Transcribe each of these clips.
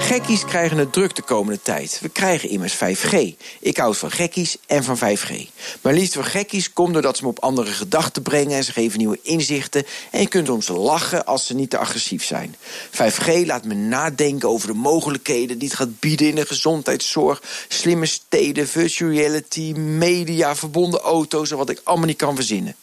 Gekkies krijgen het druk de komende tijd. We krijgen immers 5G. Ik houd van gekkies en van 5G. Maar liefst voor gekkies komt doordat ze me op andere gedachten brengen... en ze geven nieuwe inzichten. En je kunt om ze lachen als ze niet te agressief zijn. 5G laat me nadenken over de mogelijkheden... die het gaat bieden in de gezondheidszorg... slimme steden, virtual reality, media, verbonden auto's... en wat ik allemaal niet kan verzinnen.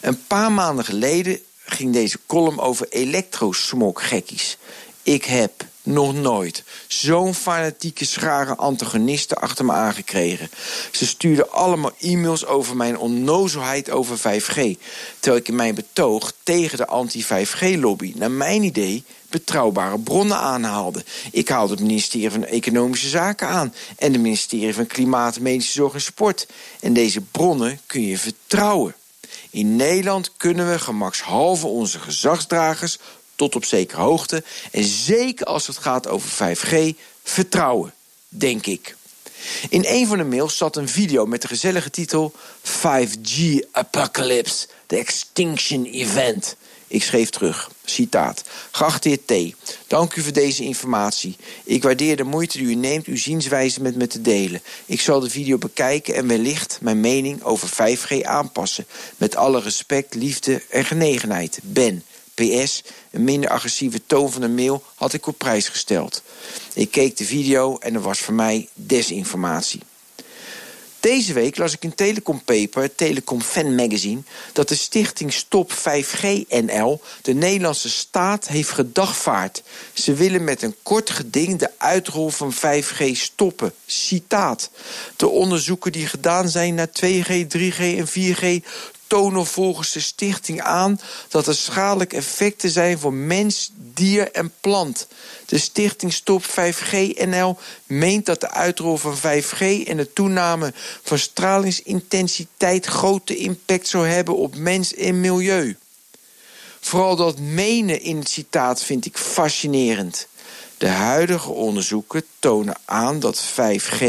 Een paar maanden geleden ging deze column over elektrosmog gekkies. Ik heb nog nooit zo'n fanatieke schare antagonisten achter me aangekregen. Ze stuurden allemaal e-mails over mijn onnozelheid over 5G. Terwijl ik in mijn betoog tegen de anti-5G-lobby... naar mijn idee betrouwbare bronnen aanhaalde. Ik haalde het ministerie van Economische Zaken aan... en het ministerie van Klimaat, Medische Zorg en Sport. En deze bronnen kun je vertrouwen. In Nederland kunnen we gemakshalve onze gezagsdragers tot op zekere hoogte. En zeker als het gaat over 5G, vertrouwen, denk ik. In een van de mails zat een video met de gezellige titel 5G Apocalypse, The Extinction Event. Ik schreef terug, citaat. Geachte T, dank u voor deze informatie. Ik waardeer de moeite die u neemt uw zienswijze met me te delen. Ik zal de video bekijken en wellicht mijn mening over 5G aanpassen. Met alle respect, liefde en genegenheid. Ben. PS, een minder agressieve toon van de mail had ik op prijs gesteld. Ik keek de video en er was voor mij desinformatie. Deze week las ik in Telecom Paper, Telecom Fan Magazine... dat de stichting Stop 5G NL de Nederlandse staat heeft gedagvaard. Ze willen met een kort geding de uitrol van 5G stoppen. Citaat. De onderzoeken die gedaan zijn naar 2G, 3G en 4G tonen volgens de stichting aan dat er schadelijke effecten zijn voor mens, dier en plant. De stichting Stop 5G NL meent dat de uitrol van 5G en de toename van stralingsintensiteit grote impact zou hebben op mens en milieu. Vooral dat menen in het citaat vind ik fascinerend. De huidige onderzoeken tonen aan dat 5G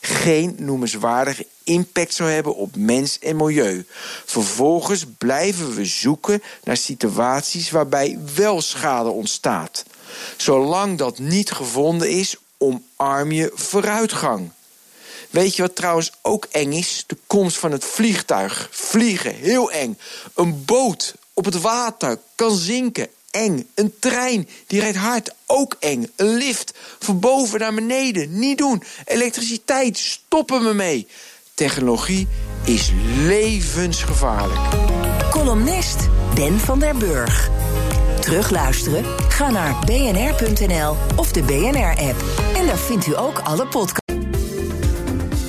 geen noemenswaardige impact zou hebben op mens en milieu. Vervolgens blijven we zoeken naar situaties waarbij wel schade ontstaat. Zolang dat niet gevonden is, omarm je vooruitgang. Weet je wat trouwens ook eng is? De komst van het vliegtuig. Vliegen, heel eng. Een boot op het water kan zinken eng. Een trein, die rijdt hard, ook eng. Een lift, van boven naar beneden, niet doen. Elektriciteit, stoppen me mee. Technologie is levensgevaarlijk. Columnist Ben van der Burg. Terugluisteren? Ga naar bnr.nl of de BNR-app. En daar vindt u ook alle podcasts.